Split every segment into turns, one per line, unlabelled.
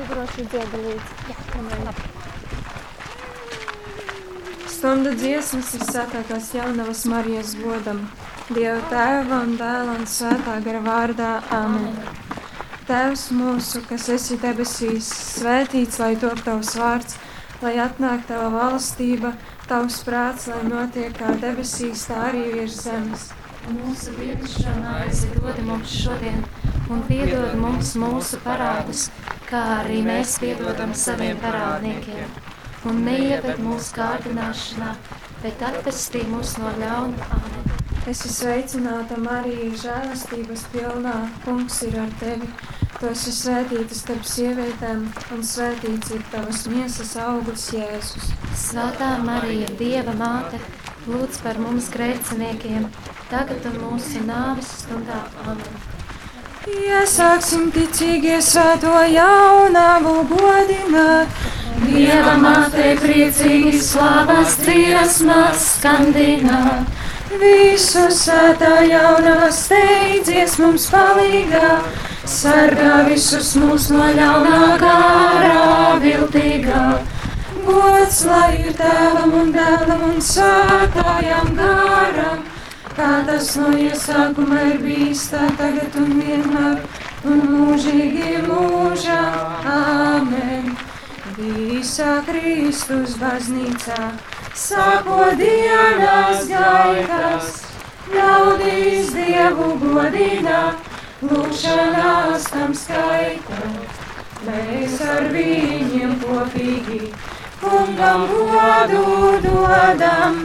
droši dziedā līdzi. Jā, man ir.
Stundu dziesmas ir svētākās jaunavas Marijas godam. Dieva tēva un dēla un svētā gara vārdā. Amen. Tēvs mūsu, kas esi debesīs, svētīts lai top tavs vārds, lai atnāk tava valstība, tavs prāts, lai notiek kā debesīs, tā arī virs zemes.
Mūsu dienascho maizi dod mums šodien, un piedod mums mūsu parādus, kā arī mēs piedodam saviem parādniekiem. Un neieved mūsu kārdināšanā, bet atpestī mūs no ļauna. Amen.
Es esmu sveicināta Marija, žēlastības pilnā. Kungs ir ar tevi. Tu esi svētīta starp sievietēm, un svētīts ir tavas miesas augurs, Jēzus.
Svētā Marija, Dieva māte, lūdz par mums grēciniekiem, tagad un mūsu nāves stundā. Amen.
Iesāksim ticīgie svēto jaunavu godināt.
Dieva mātei priecīgi slavas dziesmas skandināt.
Visu svētā jaunava steidzies mums palīgā.
Sargā visus mūs no ļaunā gārā viltīgā.
Gods lai ir tēvam un dēlam un svētājam gāram, kā tas no iesākuma ir bijis tā tagad un vienmēr un mūžīgi mūžam. Amen. Visā Kristus baznīcā sāko dienas gaitas, ļaudīs Dievu godinā, lūkšanās tam skaita. Mēs ar viņiem kopīgi kungam godu dodam,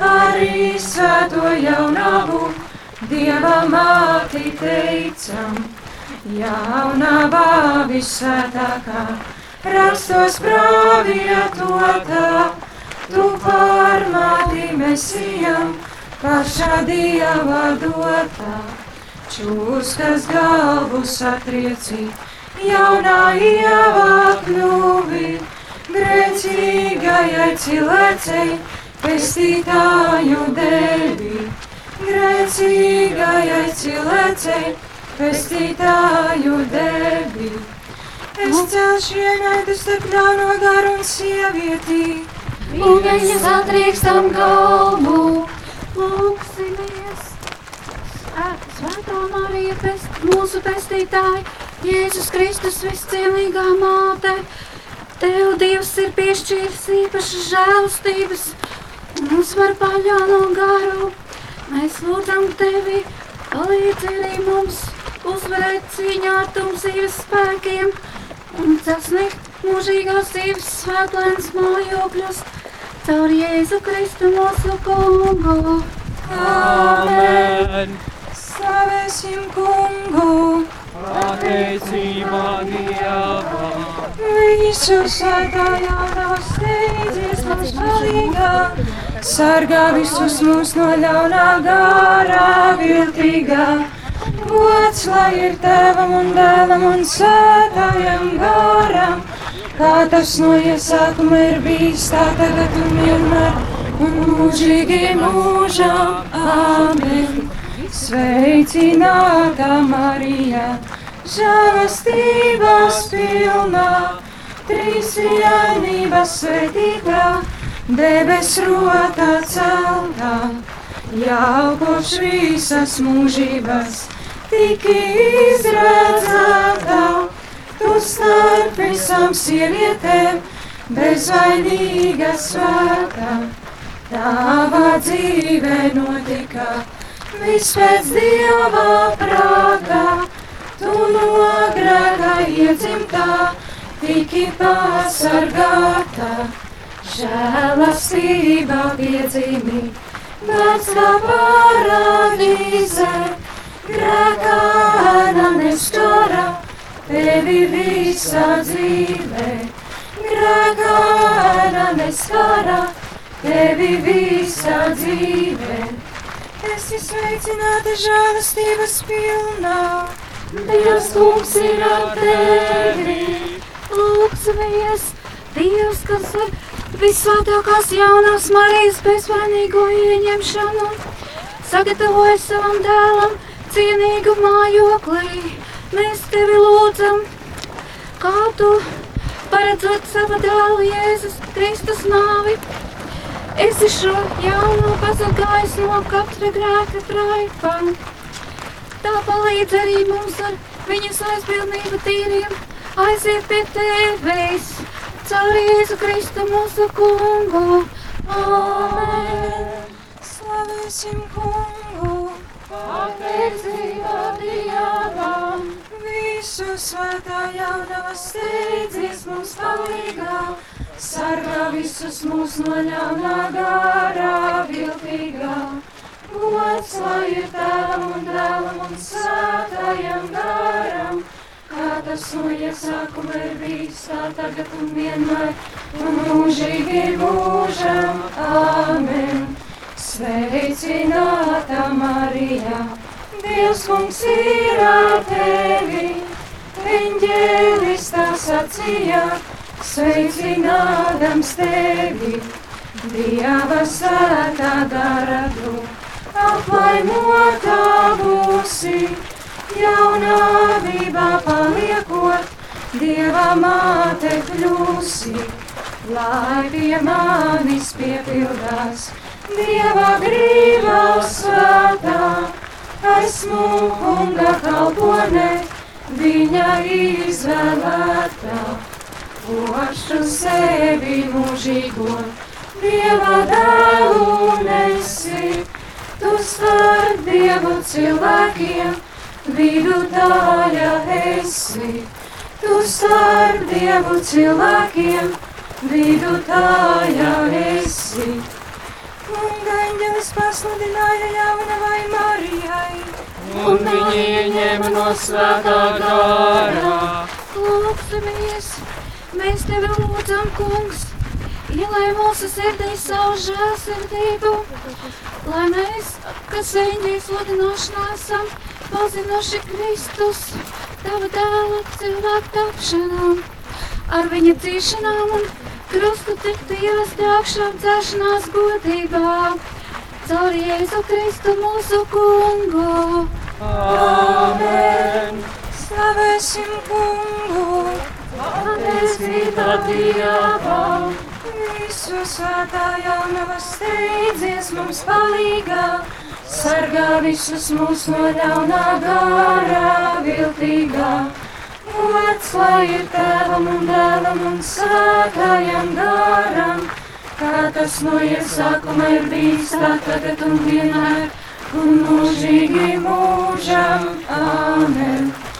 arī svēto jaunavu Dieva māti teicam. Jaunavā visvētākā, rakstos pravietotā, tu pārmāti mesijam, pašā Dieva dotā. Čūskas galvu satrieci, jaunā ievā kļuvi, grēcīgajai cilvēcei, pestītāju devi. Grēcīgajai cilvēcei, pestītāju devi. Es celšu ienaidu starp ļauno garu un sievietī.
Viņas atriekstam galvu,
Lūksimies! Svētā Marija, pest, mūsu pestītāja, Jēzus Kristus viscienīgā māte, Tev Dievs ir piešķīris īpašas žēlstības, mums var paļāno garu. Mēs lūdzam Tevi, palīdzi arī mums uzvarēt cīņā ar tumsības spēkiem un sasniegt mūžīgās dzīves svētlēns mājokļus caur Jēzu Kristu mūsu kungu.
Amen! Slavēsim kungu!
Pateicībā Dievam!
Visu svētā jaunava steidzies mums palīgā, sargā visus mūs no ļaunā gārā viltīgā. Gods lai ir tēvam un dēlam un svētājam gāram, kā tas no iesākuma ir bijis tā tagad un vienmēr un mūžīgi mūžam. Amen! Sveicināta Marija! žēlastības pilnā, trīsvienības svētītā, debes rotā celtā, jau kopš visas mūžības tik izredzētā, tu starp visām sievietēm bezvainīga svētā, tava dzīve notika viss pēc Dieva prātā. Tu no grēka iedzimtā, tiki pasargāta, žēlastība piedzimī, bērns kā paradīze, grēkā neskara, tevi visā dzīvē, grēkā neskara, tevi visā dzīvē. Esi sveicināta žēlastības pilnā.
Dievs kungs ir ar tevi.
Lūksimies, Dievs, kas ir visvētākās jaunās Marijas bezvainīgo ieņemšanu, sagatavoja savam dēlam cienīgu mājoklī. Mēs tevi lūdzam, kā tu paredzot savu dēlu Jēzus Kristus nāvi. Esi šo jauno pasargājis no katra grēka traipām. Tā palīdz arī mums ar viņas aizbildnību tīriem aiziet pie tevis. Caur Jēzu Kristu mūsu kungu. Amen!
Slavēsim kungu!
Pateicība Dievam!
Visu svētā jaunava steidzies mums palīgā, sargā visus mūs no ļaunā garā viltīgā. Gods lai ir tēvam un dēlam un svētājam garam, kā tas no iesākuma ir bijis, tā tagad un vienmēr, un mūžīgi mūžam. Āmen! Sveicināta Marija! Dievs kungs ir ar tevi, eņģēlis tā sacīja, sveicinādams tevi, Dieva svētā gara tu, aplaimotā būsi, jaunāvībā paliekot, Dieva māte kļūsi, lai pie manis piepildās, Dieva grība svētā. Esmu kunga kalpone, viņa izvēlētā, pošu sevi mūžīgo, dieva dēlu nesi, tu starp dievu cilvēkiem, vidutāja esi, tu starp dievu cilvēkiem, vidutāja esi. Un anģelis pasludināja jaunavai Marijai.
Un viņi ieņēma no svētā gārā.
Lūksimies, mēs tevi lūdzam, kungs, ielai mūsu sirdī savu žēlsirdību, lai mēs, kas eņģīs sludinošanā esam, pazinuši Kristus, tava dēla cilvēku tapšanām, ar viņa dzīšanām un krustu tiktu iestākšām dzēšanās godībā, caur Jēzu Kristu mūsu kungu.
Āmen!
Slavēsim kungu,
Pateicība Dievam!
visu svētā jaunava steidzies mums palīgā, sargā visus mūs no ļaunā garā viltīgā. Gods lai ir tēvam un dēlam un svētājam garam, kā tas no iesākuma ir bijis tā tagad un vienmēr, un mūžīgi mūžam. Āmen!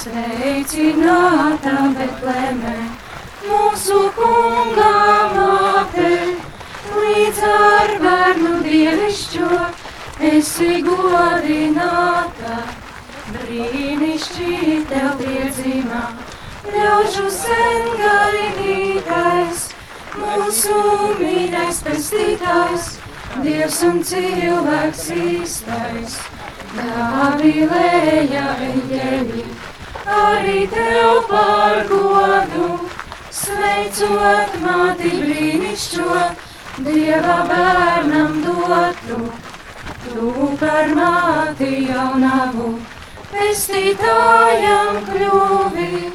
Sveicināta Betlēmē, mūsu kungā māte, līdz ar bērnu dievišķo esi godināta. Brīnišķīgi tev piedzīmā, ļaužu sen gaidītais, mūsu mīļais pestītājs, Dievs un cilvēks īstais. Gavilēja eņģeļi, arī tev par godu, sveicot māti brīnišķo, Dieva bērnam dotu. Tu par māti jaunavu, pestītājam kļuvi,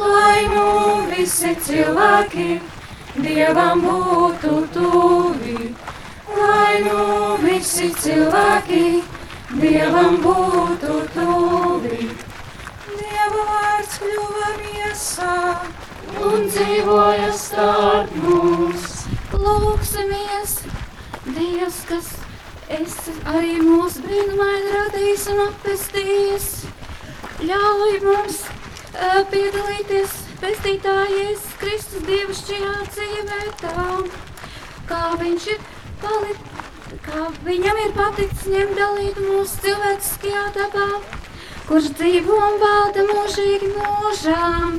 lai nu visi cilvēki Dievam būtu tuvi, lai nu visi cilvēki Dievam būtu tuvi. Vārds kļuva miesā
un dzīvoja starp mums. Lūksimies, Dievs, kas esi arī mūsu brīnumaini radījis un apestījis. Ļauj mums uh, piedalīties pestītājies Kristus dievišķajā dzīvē tā, kā viņš ir palicis, kā viņam ir paticis ņemt dalīt mūsu cilvēciskajā dabā, kurš dzīvo un valda mūžīgi mūžām.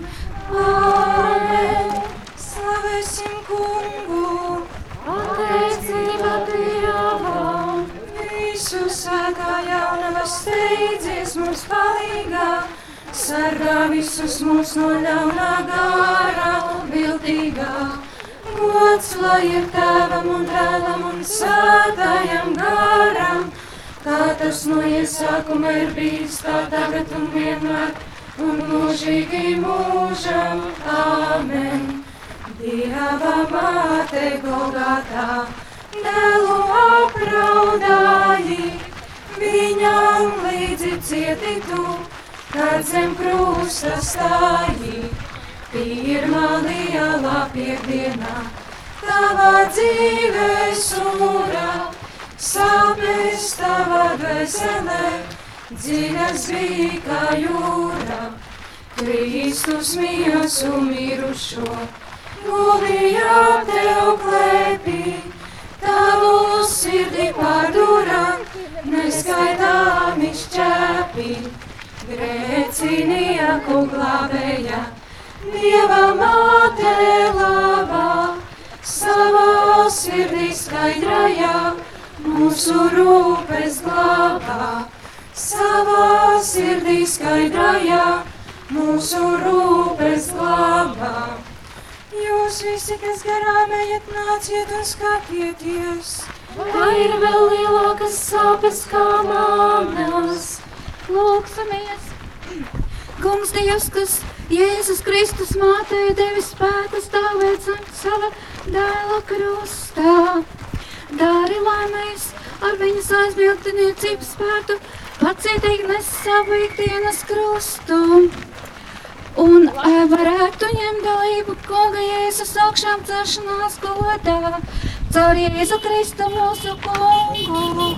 Amen!
Slavēsim kungu,
Pateicība Dievam!
visu svētā jaunava steidzies mums palīgā, sargā visus mūs no ļaunā gārā viltīgā. Gods lai ir tēvam un dēlam un svētājam garam, kā tas no iesākuma ir bijis tā tagad un vienmēr, un mūžīgi mūžam. Āmen. Dieva māte Golgatā, dēlu apraudāji, viņam līdzi cieti tu, kad zem krusta stāji. Pirmā lielā piekdienā, tava dzīve sūra, sāpes tava dvēselē, dziļas bija kā jūra. Kristus miesu mirušo, gulīja tev klēpī, tavu sirdi pārdūra, neskaitāmi šķēpī. Grēcinīja kuglāvēja, Dieva māte labā, savā sirdī skaidrajā, mūsu rūpes glābā, savā sirdī skaidrajā mūsu rūpes glābā. Jūs visi, kas garām ejat, nāciet un skatieties.
Vai ir vēl lielākas sāpes kā manas? Lūksimies! Kungs Dievs, kas Jēzus Kristus mātei devis spēku stāvēt zem sava dēla krustā. Dari, lai mēs ar viņas aizbildniecības spētu pacietīgi nes savu ikdienas krustu. Un e, varētu ņemt dalību kunga Jēzus augšām celšanās godā, caur Jēzu Kristu mūsu kungu.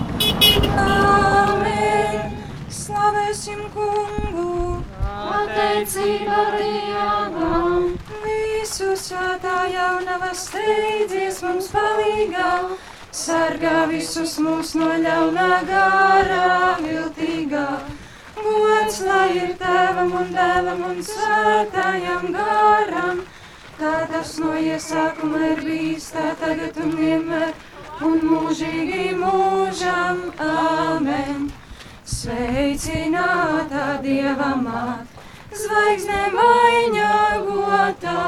Āmen! Slavēsim kungu!
Pateicība Dievam!
Visu svētā jaunava steidzies mums palīgā, sargā visus mūs no ļaunā garā viltīgā. Gods lai ir tēvam un dēlam un svētājam garam, kā tas no iesākuma ir bijis, tā tagad un vienmēr, un mūžīgi mūžam. Āmen! Sveicināta Dieva māt, zvaigzne maiņā gotā,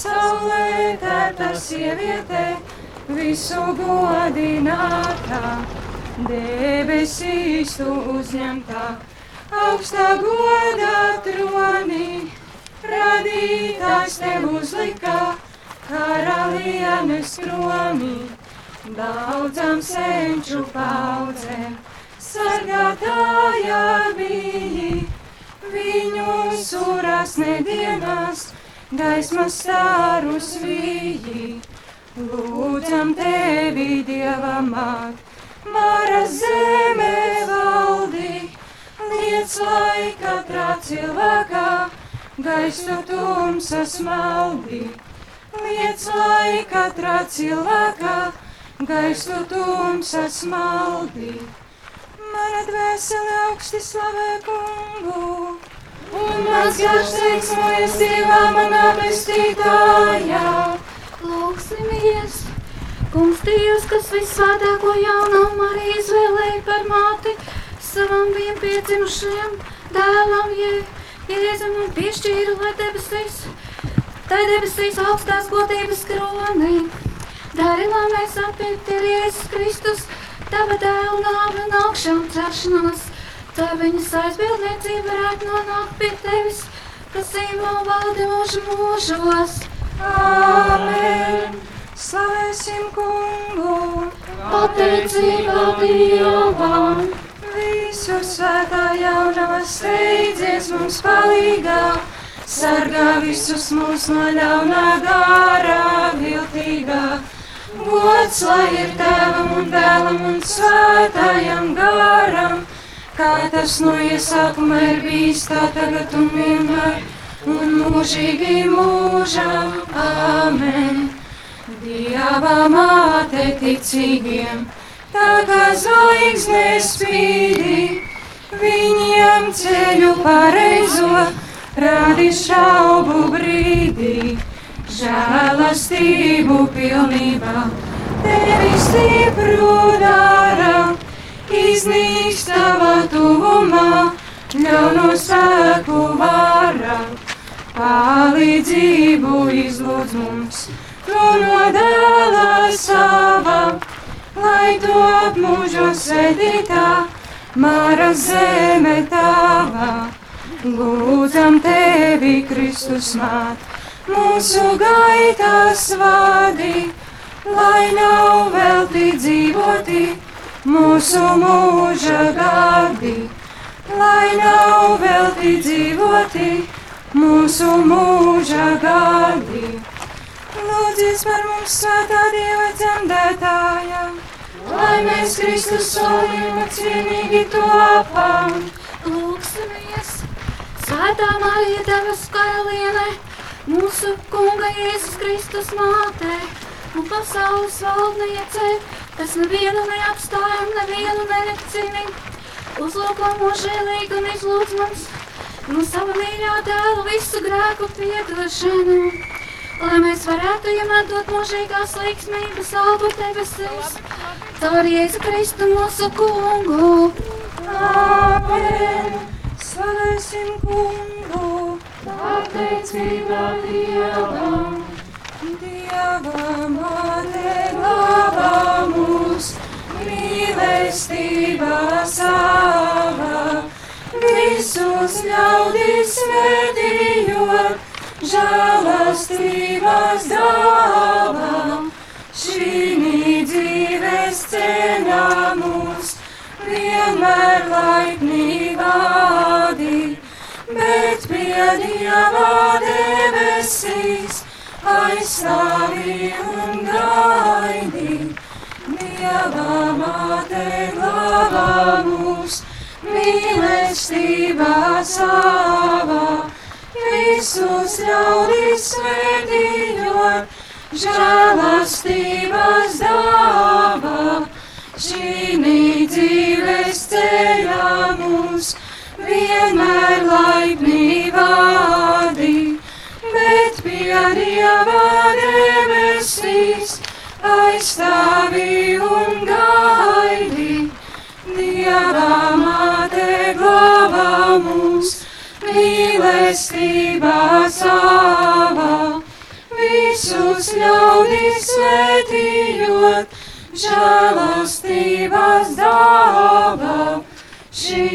saulē tēta sieviete, visu godinātā, debesīs tu uzņemtā, augstā godā tronī, radītājs tev uzlika, karalienes kronī, daudzām senču paudzēm sargātājā biji, viņu surās nedienās, gaismas stārus vīji. Lūdzam tevi, Dieva māt, Māra zeme valdi, liec lai katrā cilvēkā gaistu tumsas maldi. Liec lai katrā cilvēkā gaistu tumsas maldi. Mana dvēsele augsti slavē kungu, un mans garš teiksmojas Dievā manā pestītājā.
Lūksimies! Kungs Dievs, kas visvētāko jaunam arī izvēlēja par māti savam vienpiedzimušajam dēlam, je, Jēzum un piešķīra, lai debesīs, tai debesīs augstās godības kronī. Dari, lai mēs apietu ir Jēzus Kristus, tava dēla nāve un augšām celšanās, tā viņas aizbildniecība varētu nonākt pie tevis, kas dzīvo valdi mūžu mūžos.
Āmen! Slavēsim kungu!
Pateicība Dievam!
Visu svētā jaunava steidzies mums palīgā, sargā visus mūs no ļaunā gārā viltīgā. Gods lai ir tēvam un dēlam un svētājam garam, kā tas no iesākuma ir bijis tā tagad un vienmēr, un mūžīgi mūžam. Āmen! Dieva māte ticīgiem, tā kā zvaigzne spīdi, viņiem ceļu pareizo rādi šaubu brīdī. Žēlastību pilnībā tevi stipru dara, iznīks tava tuvumā, ļauno spēku vara. Palīdzību izlūdz mums, no dēla sava, lai to apmūžos sēdītā, Māra zeme tava. Lūdzam tevi, Kristus māt, mūsu gaitas vadi, lai nav velti dzīvoti mūsu mūža gadi, lai nav velti dzīvoti mūsu mūža gadi. Lūdzies par mums svētā Dieva dzemdētāja, lai mēs Kristus solījuma cienīgi to apam.
Lūksimies! Svētā Marija, Devas karaliene, mūsu Kunga Jēzus Kristus māte un pasaules valdniece, kas nevienu neapstājam, nevienu nerecini. Uzlūko mūžēlīgi un izlūdz mums no sava mīļā dēla visu grēku piedošanu, lai mēs varētu iemantot mūžīgās līksmības albu debesīs. Caur Jēzu Kristu mūsu Kungu!
Āmen! Slavēsim kungu!
Pateicībā Dievam!
Dievam, glābā mūs, mīlestībā savā, visus ļaudis svētījot, žēlastības dāvā, šī dzīves ceļā mūs vienmēr laipni vādi, bet pie Dieva debesīs aizstāvi un gaidi. Dieva māte glābā mūs, mīlestībā savā, visus ļaudis svētījot, žēlastības dāvā, šī dzīves ceļā mūs vienmēr laipni vādi, bet pie Dieva debesīs aizstāvi un gaidi. Dieva mīlestībā savā, visus ļaudis svētījot, žēlastības dāvā, šī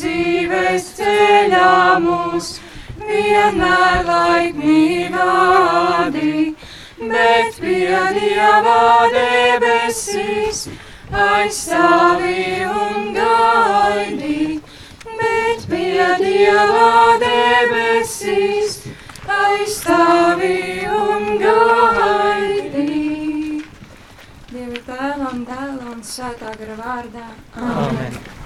dzīves ceļā mūs vienmēr laipni vādi, bet pie Dieva debesīs aizstāvi un gaidi, pie Dieva debesīs aizstāvi un gaidi. Dievi tēvam, dēlam svētā gara vārdā.
Amen.